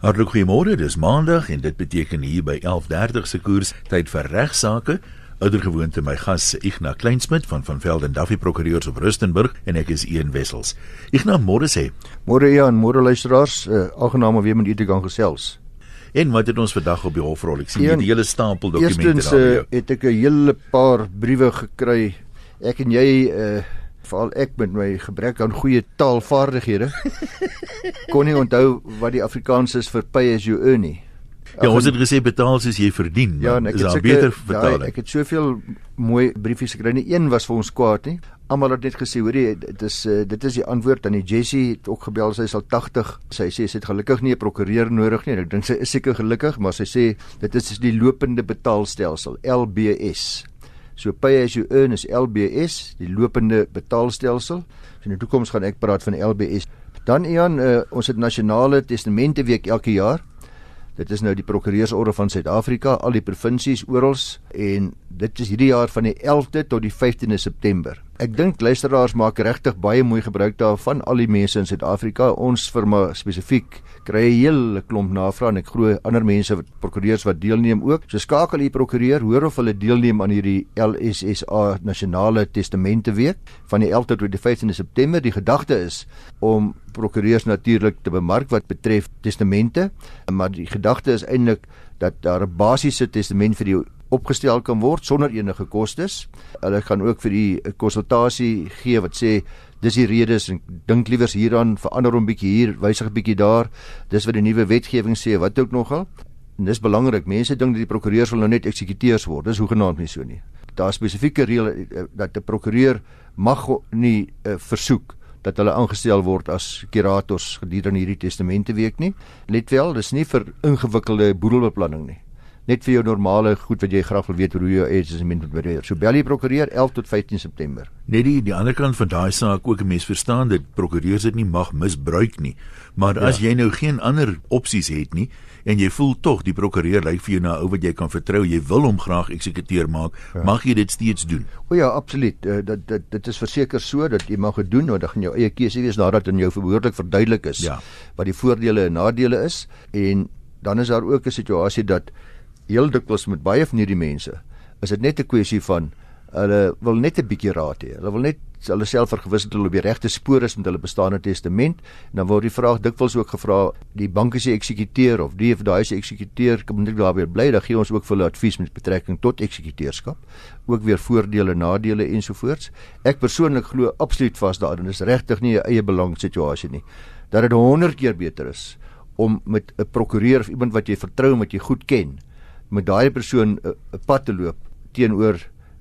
Hartlik goeiemôre, dis Maandag en dit beteken hier by 11:30 se koers tyd vir regsaake. Ouder gewoonte my gas Ignas Kleinsmid van van Velden Duffy Prokureurs op Rustenburg en ek is Ian Wessels. Ignas, môre sê. Môre Ian, môre luisteraars, uh, aangenaam om weer met u te kan gesels. En wat het ons vandag op die hofrol? Ek sien die hele stapel dokumente daar. Eerstens uh, het ek 'n hele paar briewe gekry. Ek en jy uh veral ek met my gebrek aan goeie taalvaardighede kon nie onthou wat die Afrikaans is vir pay as you earn nie. Ja, ons het gesê betaal soos jy verdien. Ja, ek is het beter vertaal. Ja, ek het soveel mooi briefies gekry. Nie een was vir ons kwaad nie. Almal het net gesê, hoorie, dit is uh, dit is die antwoord aan die Jessie het ook gebel, sy is al 80. Sy sê sy het gelukkig nie 'n prokureur nodig nie. Ek dink sy is seker gelukkig, maar sy sê dit is die lopende betaalstelsel, LBS. So pay as you earn is LBS, die lopende betaalstelsel. So in die toekoms gaan ek praat van LBS. Dan Ian, uh, ons het nasionale testamente week elke jaar. Dit is nou die prokureursorde van Suid-Afrika, al die provinsies oral en dit is hierdie jaar van die 11de tot die 15de September. Ek dink luisteraars maak regtig baie mooi gebruik daarvan al die mense in Suid-Afrika. Ons firma spesifiek kry 'n hele klomp navrae en ek glo ander mense wat prokureurs wat deelneem ook. So skakel u prokureur, hoor of hulle deelneem aan hierdie LSSA Nasionale Testamente Week van die 11de tot die 15de September. Die gedagte is om prokureurs natuurlik te bemark wat betref testamente, maar die gedagte is eintlik dat daar 'n basiese testament vir die opgestel kan word sonder enige kostes. Hulle gaan ook vir die konsultasie gee wat sê dis die redes en dink liewers hieraan verander hom bietjie hier wysig bietjie daar. Dis wat die nuwe wetgewing sê wat ook nogal. En dis belangrik mense dink dat die prokureurs wil nou net eksekuteurs word. Dis hoegenaamd nie so nie. Daar spesifieke reël eh, dat 'n prokureur mag nie uh, versoek dat hulle aangestel word as kurators gedurende hierdie testamente week nie let wel dis nie vir ingewikkelde boedelbeplanning nie net vir jou normale goed wat jy graag wil weet hoe jou testament moet beheer. So bel die prokureur 11 tot 15 September. Net die die ander kant van daai saak ook 'n mens verstaan dat prokureurs dit nie mag misbruik nie. Maar as ja. jy nou geen ander opsies het nie en jy voel tog die prokureur lyk vir jou na ou wat jy kan vertrou, jy wil hom graag eksekuteer maak, ja. mag jy dit steeds doen. O ja, absoluut. Uh, dit dit dit is verseker so dat jy mag dit doen, want dan gaan jou eie keuse wees nadat in jou verhoorlik verduidelik is ja. wat die voordele en nadele is en dan is daar ook 'n situasie dat heel dikwels met baie van hierdie mense is dit net 'n kwessie van hulle wil net 'n bietjie raad hê. Hulle wil net hulle self vergewis dat hulle op die regte spoor is met hulle bestaande testament. En dan word die vraag dikwels ook gevra, die bank is die eksekuteur of die of daai is die eksekuteur, kom net daar weer bly, dan gee ons ook vir hulle advies met betrekking tot eksekuteurskap, ook weer voordele, nadele ensovoorts. Ek persoonlik glo absoluut vas daarin. Dit is regtig nie 'n eie belang situasie nie. Dat dit 100 keer beter is om met 'n prokureur of iemand wat jy vertrou en wat jy goed ken, met daai persoon 'n uh, pad te loop teenoor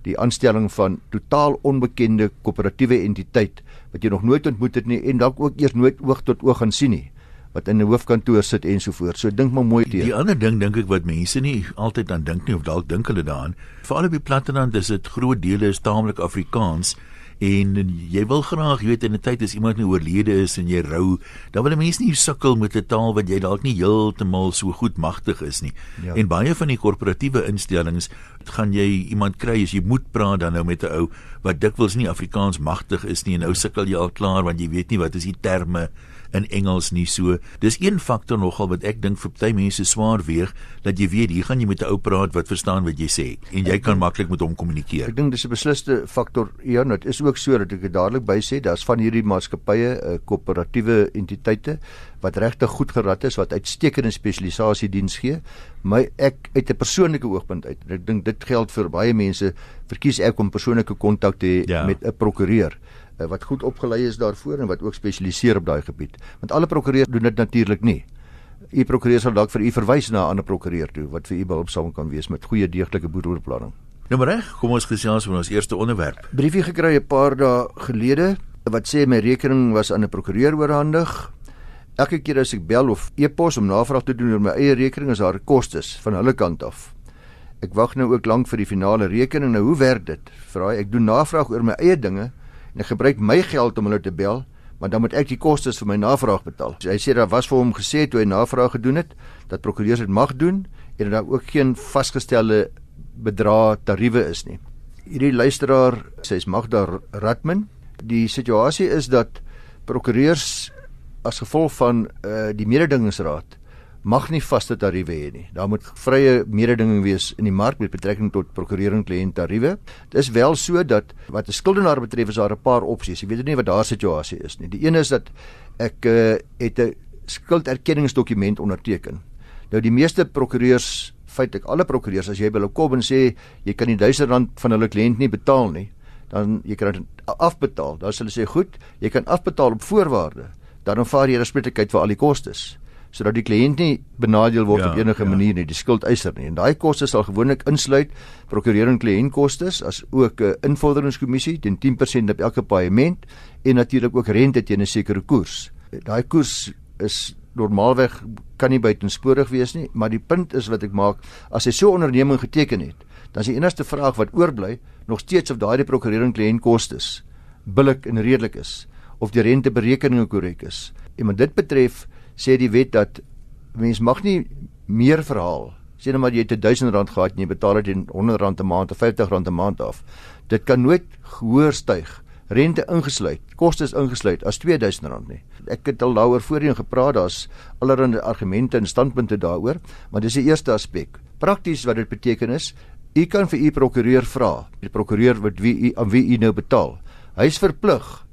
die aanstelling van totaal onbekende koöperatiewe entiteit wat jy nog nooit ontmoet het nie en dalk ook eers nooit oog tot oog gaan sien nie wat in 'n hoofkantoor sit ensovoorts. So dink maar mooi teë. Die ander ding dink ek wat mense nie altyd aan dink nie of dalk dink hulle daaraan, veral op die platteland is dit groot dele is taamlik Afrikaans en jy wil graag weet in 'n tyd as iemand nou oorlede is en jy rou, dan wil 'n mens nie sukkel met 'n taal wat jy dalk nie heeltemal so goed magtig is nie. Ja. En baie van die korporatiewe instellings gaan jy iemand kry as jy moet praat dan nou met 'n ou wat dikwels nie Afrikaans magtig is nie en nou sukkel jy al klaar want jy weet nie wat is die terme in Engels nie so. Dis een faktor nogal wat ek dink vir baie mense swaar weeg dat jy weet hier gaan jy met 'n ou praat wat verstaan wat jy sê en jy kan maklik met hom kommunikeer. Ek dink dis 'n besliste faktor. Ja, dit is ook so dat ek dadelik by sê, daar's van hierdie maatskappye, uh, koöperatiewe entiteite wat regtig goed gerad is wat uitstekende spesialisasie diens gee. My ek uit 'n persoonlike oogpunt uit. Ek dink dit geld vir baie mense. Verkies ek om persoonlike kontak te hê ja. met 'n prokureur. Eh, wat goed opgelei is daarvoor en wat ook spesialiseer op daai gebied. Want alle prokureurs doen dit natuurlik nie. U prokureur sal dalk vir u verwys na 'n ander prokureur toe wat vir u behulpsaam kan wees met goeie deeglike boedelbeplanning. Nou maar reg, kom ons gesels oor ons eerste onderwerp. Briefie gekry 'n paar dae gelede wat sê my rekening was aan 'n prokureur oorhandig. Elke keer as ek bel of e-pos om navraag te doen oor my eie rekening is daar kostes van hulle kant af. Ek wag nou ook lank vir die finale rekening. Nou hoe werk dit? Vra ek doen navraag oor my eie dinge en ek gebruik my geld om hulle te bel, maar dan moet ek die kostes vir my navraag betaal. So hy sê daar was vir hom gesê toe hy navraag gedoen het dat prokureurs dit mag doen en dat daar ook geen vasgestelde bedrag tariewe is nie. Hierdie luisteraar sê hy's Magda Ratman. Die situasie is dat prokureurs as gevolg van uh, die mededingingsraad mag nie vaste tariewe hê nie. Daar moet vrye mededinging wees in die mark met betrekking tot prokurering kliënt tariewe. Dit is wel so dat wat 'n skuldenaar betref is daar 'n paar opsies. Jy weet nie wat daar situasie is nie. Die een is dat ek uh, het 'n skulderkenningsdokument onderteken. Nou die meeste prokureurs, feitelik alle prokureurs as jy by hulle kom en sê jy kan die 1000 rand van hulle kliënt nie betaal nie, dan jy kan afbetaal. Dan sê hulle sê goed, jy kan afbetaal op voorwaarde. Dan aanvaar jy respektelikheid vir al die kostes sodat die kliënt nie benadeel word ja, op enige ja. manier nie, die skuldeiser nie. En daai kostes sal gewoonlik insluit prokurering kliëntkostes as ook 'n uh, invorderingskommissie teen 10% op elke paaiement en natuurlik ook rente teen 'n sekere koers. Daai koers is normaalweg kan nie buitensporig wees nie, maar die punt is wat ek maak, as jy so 'n onderneming geteken het, dan is die enigste vraag wat oorbly nog steeds of daai prokurering kliëntkostes billik en redelik is of die renteberekeninge korrek is. En wat dit betref, sê die wet dat mens mag nie meer verhaal. Sê net maar jy het 1000 rand gehad en jy betaal dit in 100 rand 'n maand of 50 rand 'n maand af. Dit kan nooit hoër styg. Rente ingesluit, kostes ingesluit as 2000 rand nie. Ek het al daaroor voorheen gepraat, daar's allerlei argumente en standpunte daaroor, maar dis die eerste aspek. Prakties wat dit beteken is, u kan vir u prokureur vra, die prokureur wat wie u aan wie u nou betaal. Hy is verplig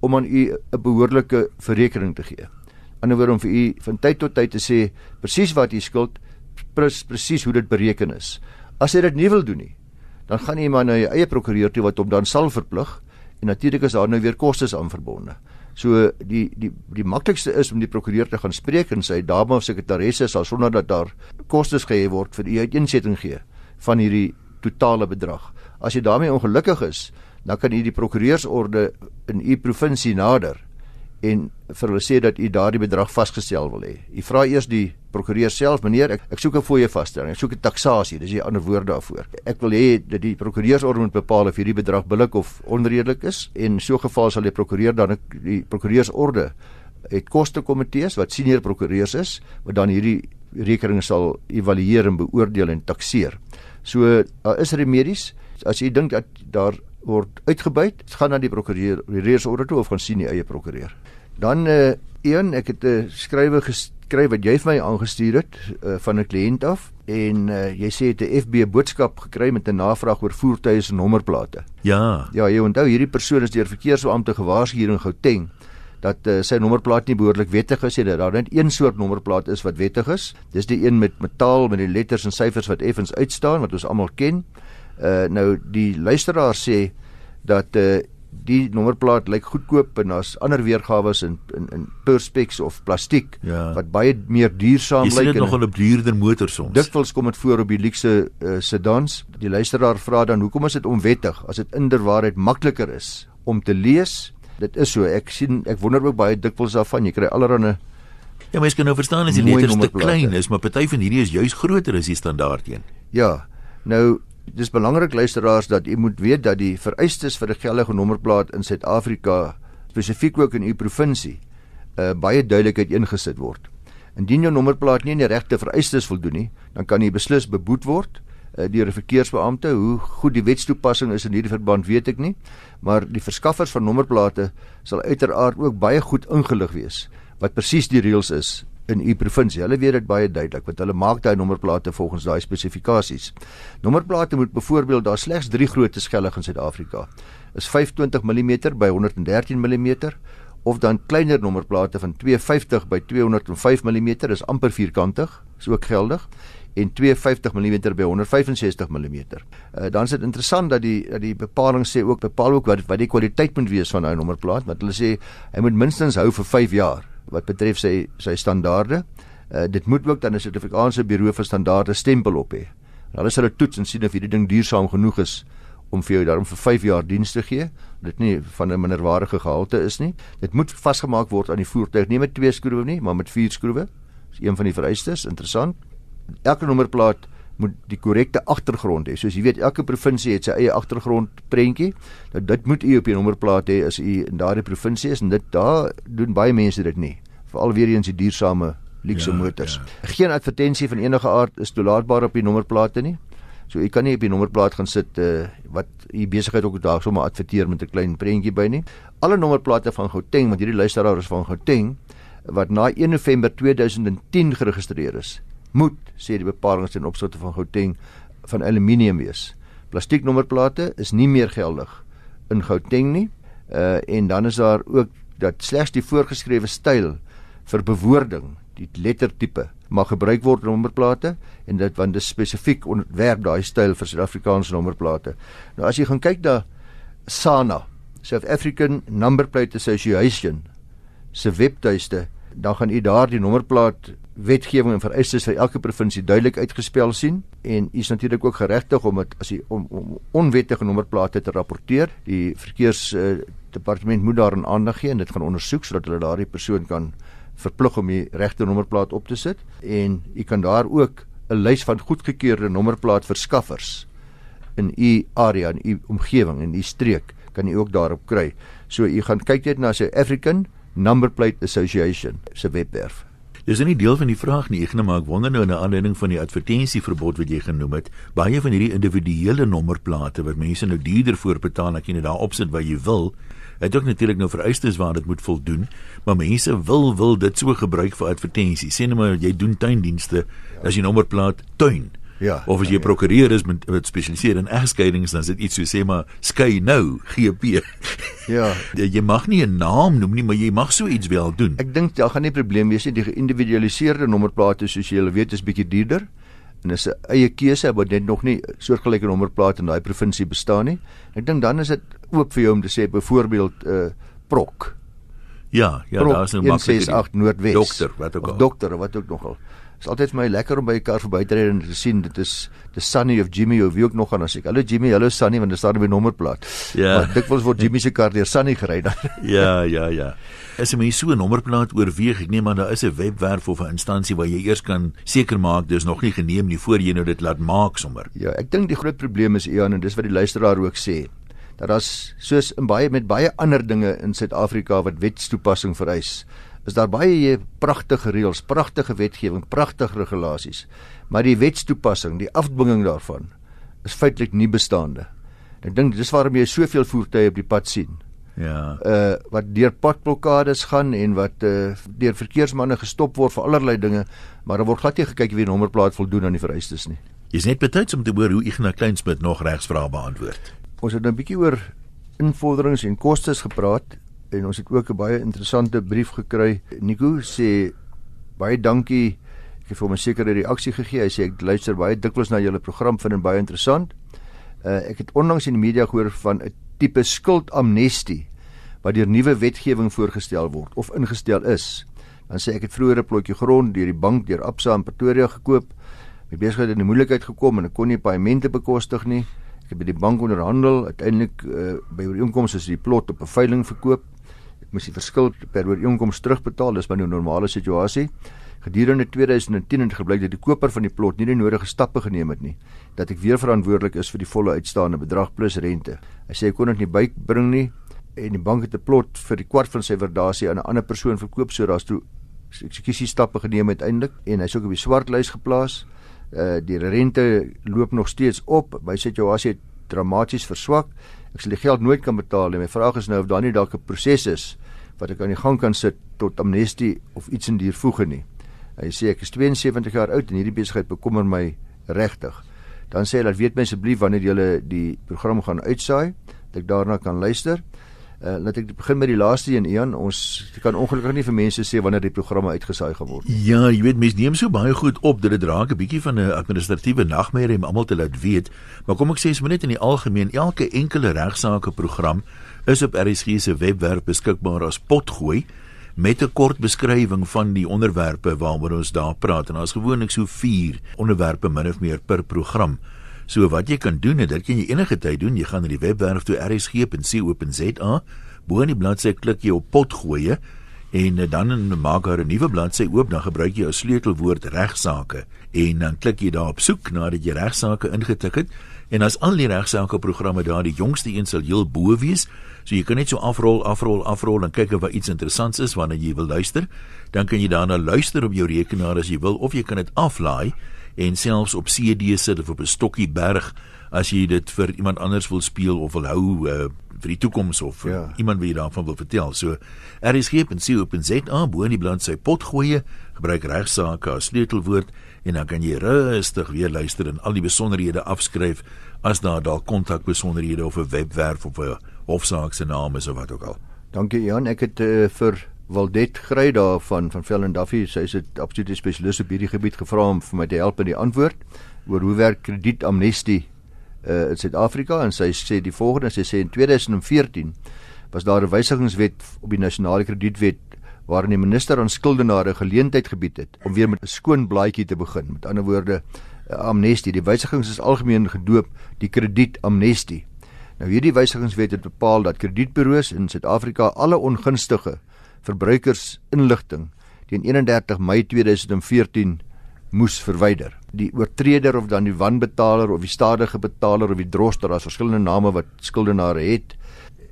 om aan u 'n behoorlike verrekening te gee anderwoorde om vir u van tyd tot tyd te sê presies wat u skuld presies hoe dit bereken is. As hy dit nie wil doen nie, dan gaan hy maar na sy eie prokureur toe wat hom dan sal verplig en natuurlik is daar nou weer kostes aan verbonde. So die die die maklikste is om die prokureur te gaan spreek en sy dame of sekretaresse sal sonder dat daar kostes gehef word vir u uiteensetting gee van hierdie totale bedrag. As jy daarmee ongelukkig is, dan kan u die prokureursorde in u provinsie nader en vir hulle sê dat u daardie bedrag vasgestel wil hê. U vra eers die prokureur self, meneer, ek, ek soek 'n fooie vasstelling. Ek soek 'n taksasie, dis 'n ander woord daarvoor. Ek wil hê dat die prokureursorde moet bepaal of hierdie bedrag billik of onredelik is en so geval sal die prokureur dan die prokureursorde het kostekomitees wat senior prokureurs is wat dan hierdie rekeninge sal evalueer en beoordeel en takseer. So is remedies as jy dink dat daar word uitgebuit, gaan na die prokureur, die reërsorde toe of gaan sien die eie prokureur. Dan uh een, ek het 'n uh, skrywe geskryf wat jy vir my aangestuur het uh, van 'n kliënt af en uh, jy sê het 'n FB boodskap gekry met 'n navraag oor voertuie se nommerplate. Ja. Ja, jy onthou hierdie persoon is deur verkeersbeampte gewaarsku hier in Gauteng dat uh, sy nommerplaat nie behoorlik wettig is nie. Dat daar net een soort nommerplaat is wat wettig is. Dis die een met metaal met die letters en syfers wat effens uitstaan wat ons almal ken. Uh nou die luisteraar sê dat uh die nommerplaat lyk goedkoop en daar's ander weergawe in in in perspex of plastiek ja. wat baie meer duursaam lyk. Jy sien dit nog op duurder motors soms. Dikwels kom dit voor op die luukse uh, sedans. Die luisteraar vra dan hoekom is dit onwettig as dit inderwaarheid makliker is om te lees? Dit is so. Ek sien ek wonder ook baie dikwels daarvan. Jy kry allerlei Ja, mens kan nou verstaan as die letters te klein is, maar party van hierdie is juis groter as die standaard een. Ja. Nou dis belangrik luisteraars dat u moet weet dat die vereistes vir 'n geldige nommerplaat in Suid-Afrika spesifiek ook in u provinsie uh, baie duidelikheid ingesit word. Indien jou nommerplaat nie aan die regte vereistes voldoen nie, dan kan jy beslis beboet word uh, deur 'n verkeersbeampte. Hoe goed die wetstoepassing is in hierdie verband weet ek nie, maar die verskaffers van nommerplate sal uiteraard ook baie goed ingelig wees wat presies die reëls is in u provinsie. Hulle weet dit baie duidelik want hulle maak daai nommerplate volgens daai spesifikasies. Nommerplate moet byvoorbeeld daar slegs 3 grootte skellig in Suid-Afrika. Is 25 mm by 113 mm of dan kleiner nommerplate van 250 by 205 mm is amper vierkantig, is ook geldig en 250 mm by 165 mm. Uh, dan is dit interessant dat die dat die bepaling sê ook bepaal ook wat wat die kwaliteit moet wees van 'n nommerplaat want hulle sê hy moet minstens hou vir 5 jaar wat betref sy sy standaarde. Uh, dit moet ook dan 'n Suid-Afrikaanse Buro vir Standaarde stempel op hê. Hulle sal dit toets en sien of hierdie ding duursaam genoeg is om vir jou daarom vir 5 jaar diens te gee. Dit nie van 'n minderwaardige gehalte is nie. Dit moet vasgemaak word aan die voertuig nie met twee skroewe nie, maar met vier skroewe. Dis een van die vereistes, interessant. Elke nommerplaat moet die korrekte agtergrond hê. Soos jy weet, elke provinsie het sy eie agtergrond prentjie. Nou dit moet u op die nommerplaat hê as u in daardie provinsie is en dit daar doen baie mense dit nie. Veral weer eens die duursame luxe ja, motors. Ja. Geen advertensie van enige aard is toelaatbaar op die nommerplate nie. So u kan nie op die nommerplaat gaan sit uh, wat u besigheid ook daar sommer adverteer met 'n klein prentjie by nie. Alle nommerplate van Gauteng, want hierdie luisteraar is van Gauteng, wat na 1 November 2010 geregistreer is, moet sê die bepalinge ten opsigte van Gauteng van aluminium wees. Plastieknommerplate is nie meer geldig in Gauteng nie. Uh en dan is daar ook dat slegs die voorgeskrewe styl vir bewoording, die lettertipe mag gebruik word op nommerplate en dit want dit spesifiek ontwerp daai styl vir Suid-Afrikaanse nommerplate. Nou as jy gaan kyk na SANA, South African Number Plate Association se webtuiste, dan gaan u daar die nommerplaat wetgewing en vereistes vir elke provinsie duidelik uitgespel sien en u is natuurlik ook geregtig om dit as u om, om onwettige nommerplate te rapporteer. Die verkeers uh, departement moet daarin aandag gee en dit gaan ondersoek sodat hulle daardie persoon kan verplig om die regte nommerplaat op te sit en u kan daar ook 'n lys van goedgekeurde nommerplaat verskaffers in u area en u omgewing en u streek kan u ook daarop kry. So u gaan kyk net na sy African Number Plate Association se webwerf. Dis nie deel van die vraag nie, ek net maar ek wonder nou na aanleiding van die advertensieverbod wat jy genoem het. Baie van hierdie individuele nommerplate wat mense nou duurder voorbetaal as jy net daar opsit wat jy wil, het ook natuurlik nou vereistes waar dit moet voldoen, maar mense wil wil dit so gebruik vir advertensies. Sê net maar jy doen tuindienste as jy nommerplaat tuin. Ja. Of as jy ja, ja. prokureur is met wat spesialiseer in egskeidings dan is dit iets so sê maar skei nou GP. Ja. jy mag nie 'n naam noem nie, maar jy mag so iets wel doen. Ek dink daar gaan nie probleem wees nie. Die geïndividualiseerde nommerplate soos jy weet is bietjie duurder en is 'n eie keuse wat net nog nie soortgelyke nommerplate in daai provinsie bestaan nie. Ek dink dan is dit oop vir jou om te sê byvoorbeeld 'n uh, prok. Ja, ja, daar is 'n maklike 168 Noordwes. Dokter, wat ook al. Dokter, wat ook nogal. Dit is altyd vir my lekker om by 'n kar verby te ry en te sien dit is die Sunny of Jimmy of wie ook nog gaan as ek. Hallo Jimmy, hallo Sunny want dit staan op die nommerplaat. Ja. Maar dikwels word Jimmy se kar deur Sunny gery dan. ja, ja, ja. As jy my so 'n nommerplaat oorweeg, ek neem aan daar is 'n webwerf of 'n instansie waar jy eers kan seker maak dis nog nie geneem nie voor jy nou dit laat maak sommer. Ja, ek dink die groot probleem is Ian en dis wat die luisteraar ook sê dat daar's soos in baie met baie ander dinge in Suid-Afrika wat wetstoepassing vereis is daar baie pragtige reëls, pragtige wetgewing, pragtige regulasies, maar die wetstoepassing, die afdwinging daarvan is feitelik nie bestaande. Ek dink dis waarom jy soveel voertuie op die pad sien. Ja. Uh wat deur padblokkades gaan en wat uh deur verkeersmanne gestop word vir allerlei dinge, maar daar word glad nie gekyk wie die nommerplaat voldoen aan die vereistes nie. Jy's net betyds om te hoor hoe Ignas Kleinsmid nog regsvrae beantwoord. Ons het nou 'n bietjie oor invorderings en kostes gepraat en ons het ook 'n baie interessante brief gekry. Nico sê baie dankie. Ek het vir hom 'n sekere reaksie gegee. Hy sê ek luister baie dikwels na julle program, vind dit baie interessant. Uh, ek het onlangs in die media gehoor van 'n tipe skuldamnestie wat deur nuwe wetgewing voorgestel word of ingestel is. Dan sê ek het vroeër 'n plotjie grond deur die bank deur Absa in Pretoria gekoop. My besigheid het in 'n moeilikheid gekom en ek kon nie paemente bekostig nie. Ek het by die bank onderhandel, uiteindelik uh, by ooreenkomste is die plot op 'n veiling verkoop moes die verskil per ooreenkoms terugbetaal. Dis my nou normale situasie. Gedurende 2010 het gebleik dat die koper van die plot nie die nodige stappe geneem het nie dat ek weer verantwoordelik is vir die volle uitstaande bedrag plus rente. Hy sê hy kon dit nie bybring nie en die bank het 'n plot vir die kwart van sy waardasie aan 'n ander persoon verkoop so daar's toe eksekusie stappe geneem uiteindelik en hy's ook op die swartlys geplaas. Uh die rente loop nog steeds op. My situasie het dramaties verswak. Ek sal die geld nooit kan betaal nie. My vraag is nou of daar nie dalk 'n proses is wat ek aan die gang kan sit tot amnestie of iets in dier voege nie. Hy sê ek is 72 jaar oud en hierdie besigheid bekommer my regtig. Dan sê hy dat weet my asseblief wanneer jy die program gaan uitsaai, dat ek daarna kan luister. Uh, laat ek begin met die laaste een Ian. Ons kan ongelukkig nie vir mense sê wanneer die programme uitgesaai gaan word ja jy weet mense neem so baie goed op dat dit raak 'n bietjie van 'n administratiewe nagmerrie om almal te laat weet. Maar kom ek sê sommer net in die algemeen elke enkele regsaake program is op RSG se webwerf beskikbaar as potgooi met 'n kort beskrywing van die onderwerpe waaroor ons daar praat. En daar's gewoonlik so 4 onderwerpe min of meer per program. So wat jy kan doen, dit kan jy enige tyd doen. Jy gaan na die webwerf toe rsg.co.za, bo in die bladsy klik jy op potgooi en dan maak daar 'n nuwe bladsy oop, dan gebruik jy jou sleutelwoord regsaake en dan klik jy daar op soek nadat jy regsaake ingetik het en as al die regsaake programme daar die jongste een sal heel bo wees So jy kan net so afrol, afrol, afrol en kyk of daar iets interessants is wanneer jy wil luister. Dan kan jy daarna luister op jou rekenaar as jy wil of jy kan dit aflaai en selfs op CD sit of op 'n stokkie berg as jy dit vir iemand anders wil speel of wil hou uh, vir die toekoms of ja. iemand wie daarvan wil vertel. So rsg.co.za bo in die bladsy potgoeie gebruik regsaake as sleutelwoord en dan kan jy rustig weer luister en al die besonderhede afskryf as daar dalk kontakbesonderhede of 'n webwerf of 'n hofsaak se naam is of wat ook al. Dankie Jan, ek het uh, vir Waldet Grey daar van van Fell and Duffy, sy is 'n absolute spesialis op hierdie gebied gevra om vir my te help in die antwoord oor hoe werk kredietamnestie uh, in Suid-Afrika en sy sê die volgende, sy sê in 2014 was daar 'n wysigingswet op die nasionale kredietwet waarin die minister aan skuldenaars geleentheid gebied het om weer met 'n skoon blaadjie te begin. Met ander woorde, amnestie. Die wysigings is algemeen gedoop die kredietamnestie. Nou hierdie wysigingswet het bepaal dat kredietburo's in Suid-Afrika alle ongunstige verbruikersinligting teen 31 Mei 2014 moes verwyder. Die oortreder of dan die wanbetaler of die stadige betaler of die droster, daar's verskillende name wat skuldenare het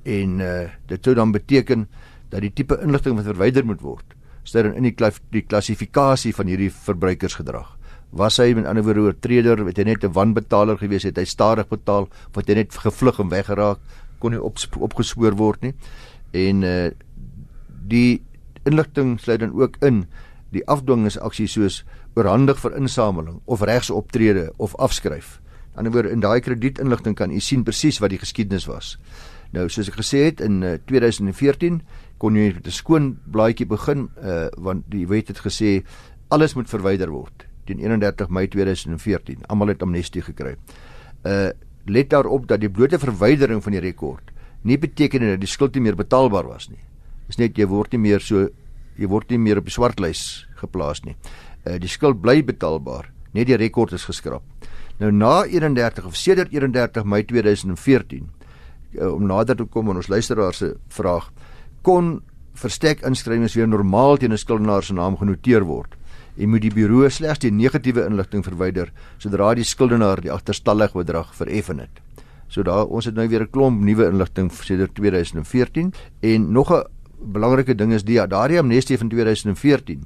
en uh, dit sou dan beteken dat die tipe inligting wat verwyder moet word, staan in die die klassifikasie van hierdie verbruikersgedrag. Was hy met ander woorde oortreder, het hy net 'n wanbetaler gewees, het hy stadig betaal, of het hy net gevlug en weggeraak, kon hy op, opgespoor word nie. En uh die inligting sluit dan ook in die afdwingingsaksie soos oorhandig vir insameling of regsoptrede of afskryf. Aan die ander woorde in daai kredietinligting kan u sien presies wat die geskiedenis was. Nou soos ek gesê het in uh, 2014 kon jy met 'n skoon blaadjie begin uh want die wet het gesê alles moet verwyder word teen 31 Mei 2014. Almal het amnestie gekry. Uh let daarop dat die blote verwydering van die rekord nie beteken dat die skuld nie meer betaalbaar was nie. Dis net jy word nie meer so jy word nie meer op die swartlys geplaas nie. Uh die skuld bly betaalbaar, net die rekord is geskraap. Nou na 31 of sedert 31 Mei 2014 uh, om nader te kom aan ons luisteraars se vraag kon verstek inskrywings weer normaal teen 'n skuldenaar se naam genoteer word. En moet die bureau slegs die negatiewe inligting verwyder sodra die skuldenaar die agterstallige bedrag vereffen het. So daar ons het nou weer 'n klomp nuwe inligting sedert 2014 en nog 'n belangrike ding is die daardie amnestie van 2014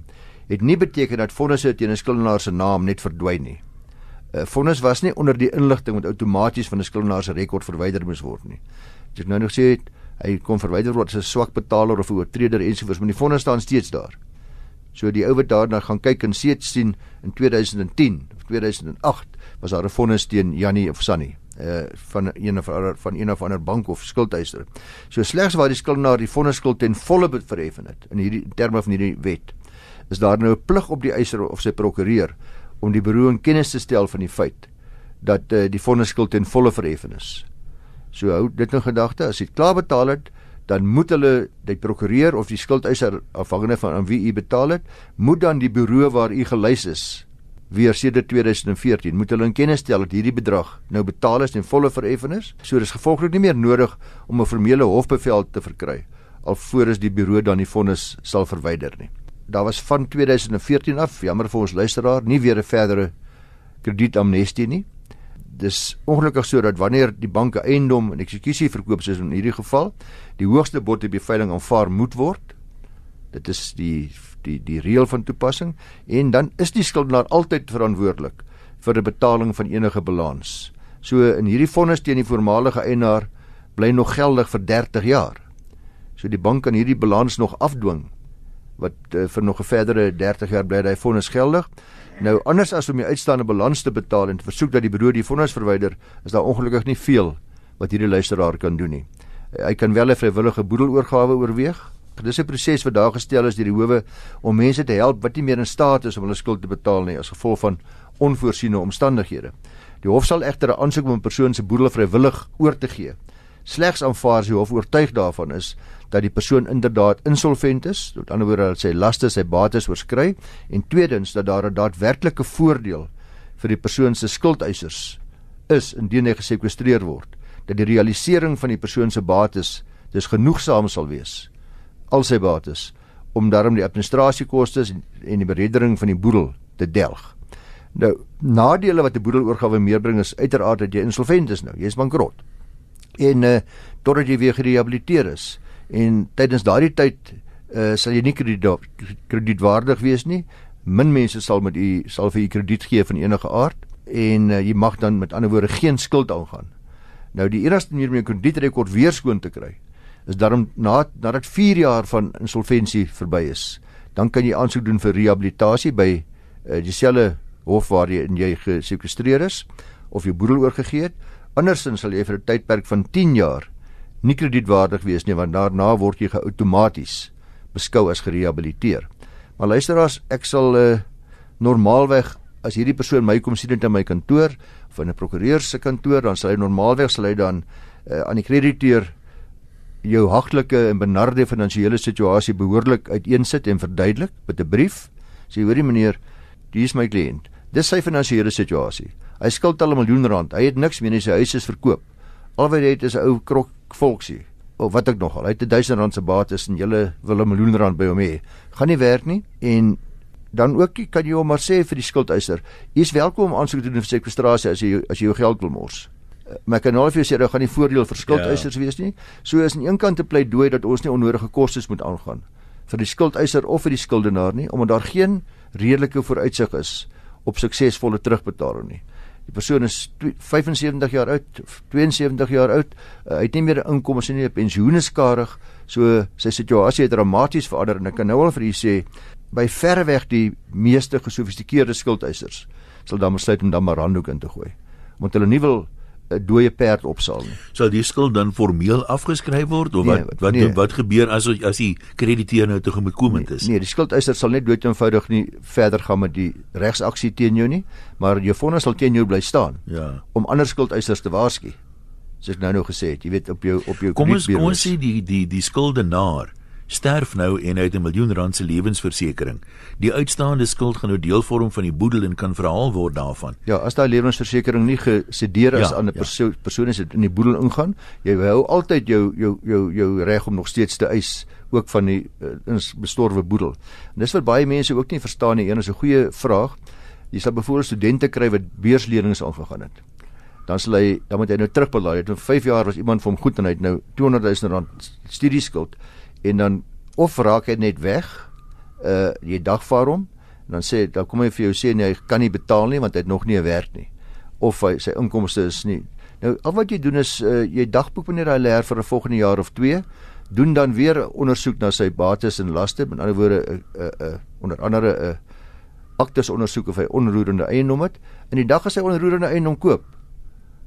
het nie beteken dat fondse teen 'n skuldenaar se naam net verdwyn nie. 'n uh, Vonnis was nie onder die inligting wat outomaties van 'n skuldenaar se rekord verwyder moes word nie. As ek nou nog sê hy kon verwyder word as 'n swak betaler of 'n oortreder ensovoorts, maar die vonnis staan steeds daar. So die ou wat daarna gaan kyk en seet sien in 2010 of 2008 was daar 'n vonnis teen Jannie of Sunny uh van een of ander van een of ander bank of skuldeiser. So slegs waar die skuldenaar die vonnisskuld ten volle verheffen het in hierdie terme van hierdie wet, is daar nou 'n plig op die eiser of sy prokureur om die beroering kennis te stel van die feit dat uh, die vonnisskuld ten volle verheffen is. So hou dit in gedagte as jy klaar betaal het, dan moet hulle die prokureur of die skuldeiser afhangende van aan wie u betaal het, moet dan die bureau waar u gelys is weer sedert 2014 moet hulle in kennis stel dat hierdie bedrag nou betaal is en volle vereffen is. So dis gevolglik nie meer nodig om 'n formele hofbevel te verkry alvorens die bureau dan die vonnis sal verwyder nie. Daar was van 2014 af, jammer vir ons luisteraar, nie weer 'n verdere kredietamnestie nie dis ongelukkig sodat wanneer die banke eiendom en eksekusie verkoop soos in hierdie geval, die hoogste bod op die veiling aanvaar moet word. Dit is die die die reël van toepassing en dan is die skuldenaar altyd verantwoordelik vir die betaling van enige balans. So in hierdie vonnis teen die voormalige eienaar bly nog geldig vir 30 jaar. So die bank kan hierdie balans nog afdwing wat uh, vir nog 'n verdere 30 jaar bly hy vonnis geldig. Nou anders as om die uitstaande balans te betaal en te versoek dat die broer die vonnis verwyder, is daar ongelukkig nie veel wat hierdie luisteraar kan doen nie. Hy kan wel 'n vrywillige boedeloorgawe oorweeg. Dis 'n proses wat daar gestel is deur die howe om mense te help wat nie meer in staat is om hulle skuld te betaal nie as gevolg van onvoorsiene omstandighede. Die hof sal egter 'n aansoek om 'n persoon se boedel vrywillig oor te gee. Slegs aanvaar as die hof oortuig daarvan is dat die persoon inderdaad insolvent is, met ander woorde dat sy laste, sy bates oorskry en tweedens dat daar 'n daadwerklike voordeel vir die persoon se skuldeisers is indien hy gesekwestreer word, dat die realisering van die persoon se bates dus genoegsaam sal wees al sy bates om daarom die administrasiekoste en die bereddering van die boedel te delg. Nou, nadele wat 'n boedeloorgawe meebring is uiteraard dat jy insolvent is nou, jy is bankrot. En uh totdat jy weer gerehabiliteer is, en tydens daardie tyd uh, sal jy nie kredietwaardig wees nie. Min mense sal met u sal vir u krediet gee van enige aard en uh, jy mag dan met ander woorde geen skuld aangaan. Nou die enigste manier om jou kredietrekord weer skoon te kry is daarom na nadat 4 jaar van insolventie verby is, dan kan jy aansoek doen vir rehabilitasie by uh, dieselfde hof waar jy in jy gesekestreer is of jou boedel oorgegee het. Andersins sal jy vir 'n tydperk van 10 jaar nie kredietwaardig wees nie want daarna word jy outomaties beskou as gerehabiliteer. Maar luisteraars, ek sal uh, normaalweg as hierdie persoon my kom sien in my kantoor of in 'n prokureur se kantoor, dan sal hy normaalweg sal hy dan uh, aan die krediteur jou hagtelike en benarde finansiële situasie behoorlik uiteensit en verduidelik met 'n brief. Sê hoorie meneer, hier is my kliënt. Dis sy finansiële situasie. Hy skuld al 'n miljoen rand. Hy het niks meer nie, sy huis is verkoop. Al wat hy het is 'n ou krok volksie. Of wat ek nogal. Hy het 1000 rand se bates en jy wil 'n miljoen rand by hom hê. Gaan nie werk nie en dan ook kan jy hom maar sê vir die skuldeiser, jy is welkom om aansoek te doen vir sekwestrasie as jy as jy jou geld wil mors. Maar kan nou vir jou sê dat gaan nie voordeel skuldeisers ja. wees nie. So is aan een kant te pleidooi dat ons nie onnodige kostes moet aangaan vir die skuldeiser of vir die skuldenaar nie, omdat daar geen redelike vooruitsig is op suksesvolle terugbetaling nie. Die persoon is 75 jaar oud, 72 jaar oud, uh, hy het nie meer 'n inkomste nie, 'n pensioen is skarig, so sy situasie het dramaties verander en ek kan nou al vir u sê by verreweg die meeste gesofistikeerde skuldeisers sal dan besluit om dan maar handdoek in te gooi. Want hulle nie wil 'n dooie perd opsaal nie. Sal die skuld dan formeel afgeskryf word of nee, wat wat nee. wat gebeur as as die krediteur nou tegemoetkomend is? Nee, nee, die skuldeiser sal net dood eenvoudig nie verder gaan met die regsaksie teen jou nie, maar jou vonnis sal teen jou bly staan. Ja. Om ander skuldeisers te waarsku. Soos ek nou nou gesê het, jy weet op jou op jou Kom ons kom ons sê die die die skuldenaar sterf nou en hy het 'n miljoen rand se lewensversekering. Die uitstaande skuld gaan nou deel vorm van die boedel en kan verhaal word daarvan. Ja, as daai lewensversekering nie gesedeer is ja, aan 'n perso ja. persoon is dit in die boedel ingaan, jy hou altyd jou jou jou jou reg om nog steeds te eis ook van die uh, bestorwe boedel. En dis wat baie mense ook nie verstaan nie. Een is 'n goeie vraag. Jy sal byvoorbeeld studente kry wat beurslenings aangegaan het. Dan sal hy dan moet hy nou terugbetaal. Hy het vir 5 jaar was iemand vir hom goed en hy het nou 200 000 rand studieskuld en dan of raak hy net weg uh jy dagvaar hom en dan sê dan kom hy vir jou sê nee, hy kan nie betaal nie want hy het nog nie 'n werk nie. Of hy, sy inkomste is nie. Nou al wat jy doen is uh jy dagboek wanneer hy leer vir 'n volgende jaar of 2 doen dan weer ondersoek na sy bates en laste met ander woorde 'n uh, 'n uh, uh, onder andere 'n uh, aktes ondersoek of hy onroerende eiendom het. En die dag as hy onroerende eiendom koop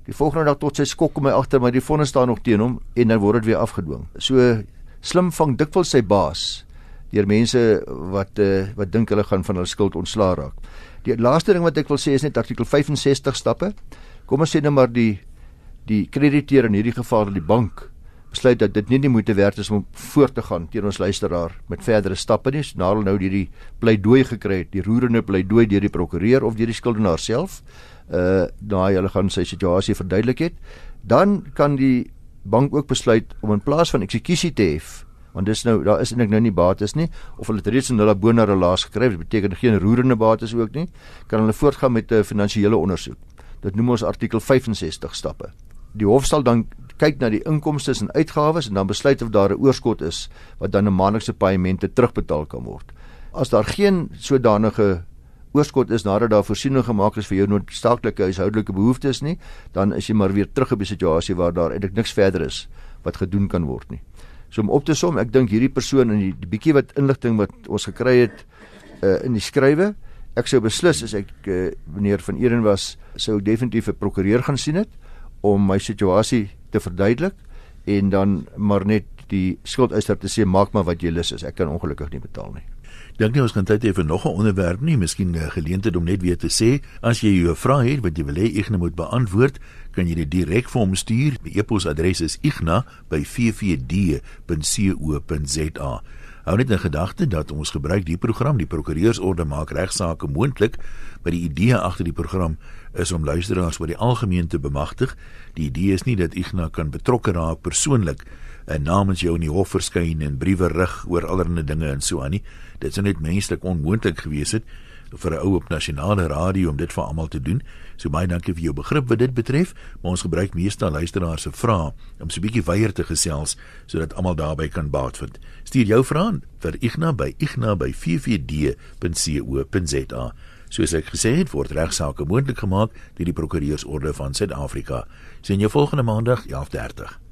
die volgende dag tot sy skok kom hy agter maar die fondse staan nog teen hom en dan word dit weer afgedwing. So slim vang dikwels sy baas deur mense wat uh, wat dink hulle gaan van hulle skuld ontslaa raak. Die laaste ding wat ek wil sê is net artikel 65 stappe. Kom ons sê nou maar die die krediteur in hierdie geval die bank besluit dat dit nie die moeite werd is om voort te gaan teen ons luisteraar met verdere stappe nie. Nou hulle nou hierdie pleidooi gekry het, die roerende pleidooi deur die prokureur of deur die skuldenaar self, uh daai hulle gaan sy situasie verduidelik het, dan kan die bank ook besluit om in plaas van eksekusie te hef want dis nou daar is eintlik nou nie bates nie of hulle het reeds 'n hulle bona relaas gekry dit beteken geen roerende bates ook nie kan hulle voortgaan met 'n finansiële ondersoek. Dit noem ons artikel 65 stappe. Die hof sal dan kyk na die inkomste en uitgawes en dan besluit of daar 'n oorskot is wat dan 'n maandelikse paemente terugbetaal kan word. As daar geen sodanige oorskot is nadat daar voorsiening gemaak is vir jou noodsaaklike huishoudelike behoeftes nie, dan is jy maar weer terug op die situasie waar daar eintlik niks verder is wat gedoen kan word nie. So om op te som, ek dink hierdie persoon in die, die bietjie wat inligting wat ons gekry het uh, in die skrywe, ek sou beslis as ek uh, meneer van Eden was, sou definitief 'n prokureur gaan sien het om my situasie te verduidelik en dan maar net die skuldeiser te sê maak maar wat jy lus is. Ek kan ongelukkig nie betaal nie. Dink nie ons kan tyd hê vir nog 'n onderwerp nie, miskien 'n geleentheid om net weer te sê, as jy 'n vraag het wat jy wil hê Ignas moet beantwoord, kan jy dit direk vir hom stuur. My e-posadres is igna@ffd.co.za. Hou net in gedagte dat ons gebruik die program, die Prokureursorde maak regsaake moontlik, maar die idee agter die program is om luisteraars oor die algemeen te bemagtig. Die idee is nie dat Ignas kan betrokke raak persoonlik en namens jou in die hof verskyn en briewe rig oor allerlei dinge en so aan nie dit sou net menslik onmoontlik gewees het vir 'n ou op nasionale radio om dit vir almal te doen. So baie dankie vir jou begrip wat dit betref, maar ons gebruik meestal luisteraars se vrae om so 'n bietjie weier te gesels sodat almal daarbey kan baat vind. Stuur jou vrae vir Igna by igna by ffd.co.za. Soos ek gesê het, word regsaake moontlik gemaak deur die Prokureursorde van Suid-Afrika. Sien jou volgende maandag 11:30.